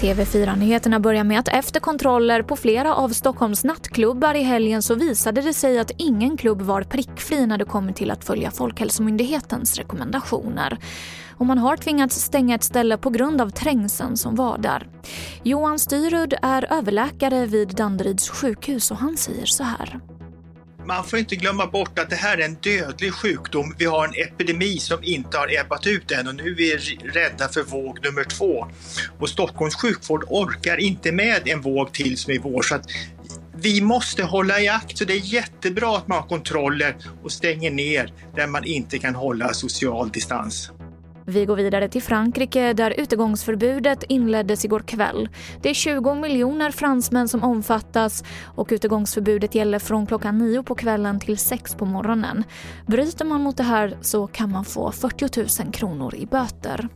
TV4-nyheterna börjar med att efter kontroller på flera av Stockholms nattklubbar i helgen så visade det sig att ingen klubb var prickfri när det kommer till att följa Folkhälsomyndighetens rekommendationer. Och man har tvingats stänga ett ställe på grund av trängseln som var där. Johan Styrud är överläkare vid Danderyds sjukhus och han säger så här man får inte glömma bort att det här är en dödlig sjukdom. Vi har en epidemi som inte har ebbat ut än och nu är vi rädda för våg nummer två. Och Stockholms sjukvård orkar inte med en våg till som är i vår. Så att vi måste hålla i akt, så det är jättebra att man har kontroller och stänger ner där man inte kan hålla social distans. Vi går vidare till Frankrike där utegångsförbudet inleddes igår kväll. Det är 20 miljoner fransmän som omfattas och utegångsförbudet gäller från klockan 9 på kvällen till 6 på morgonen. Bryter man mot det här så kan man få 40 000 kronor i böter.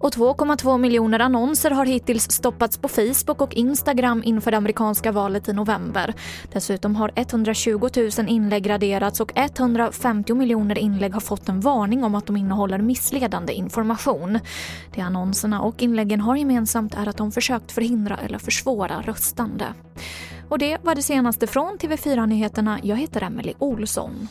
Och 2,2 miljoner annonser har hittills stoppats på Facebook och Instagram inför det amerikanska valet i november. Dessutom har 120 000 inlägg raderats och 150 miljoner inlägg har fått en varning om att de innehåller missledande information. Det annonserna och inläggen har gemensamt är att de försökt förhindra eller försvåra röstande. Och det var det senaste från TV4 Nyheterna. Jag heter Emily Olsson.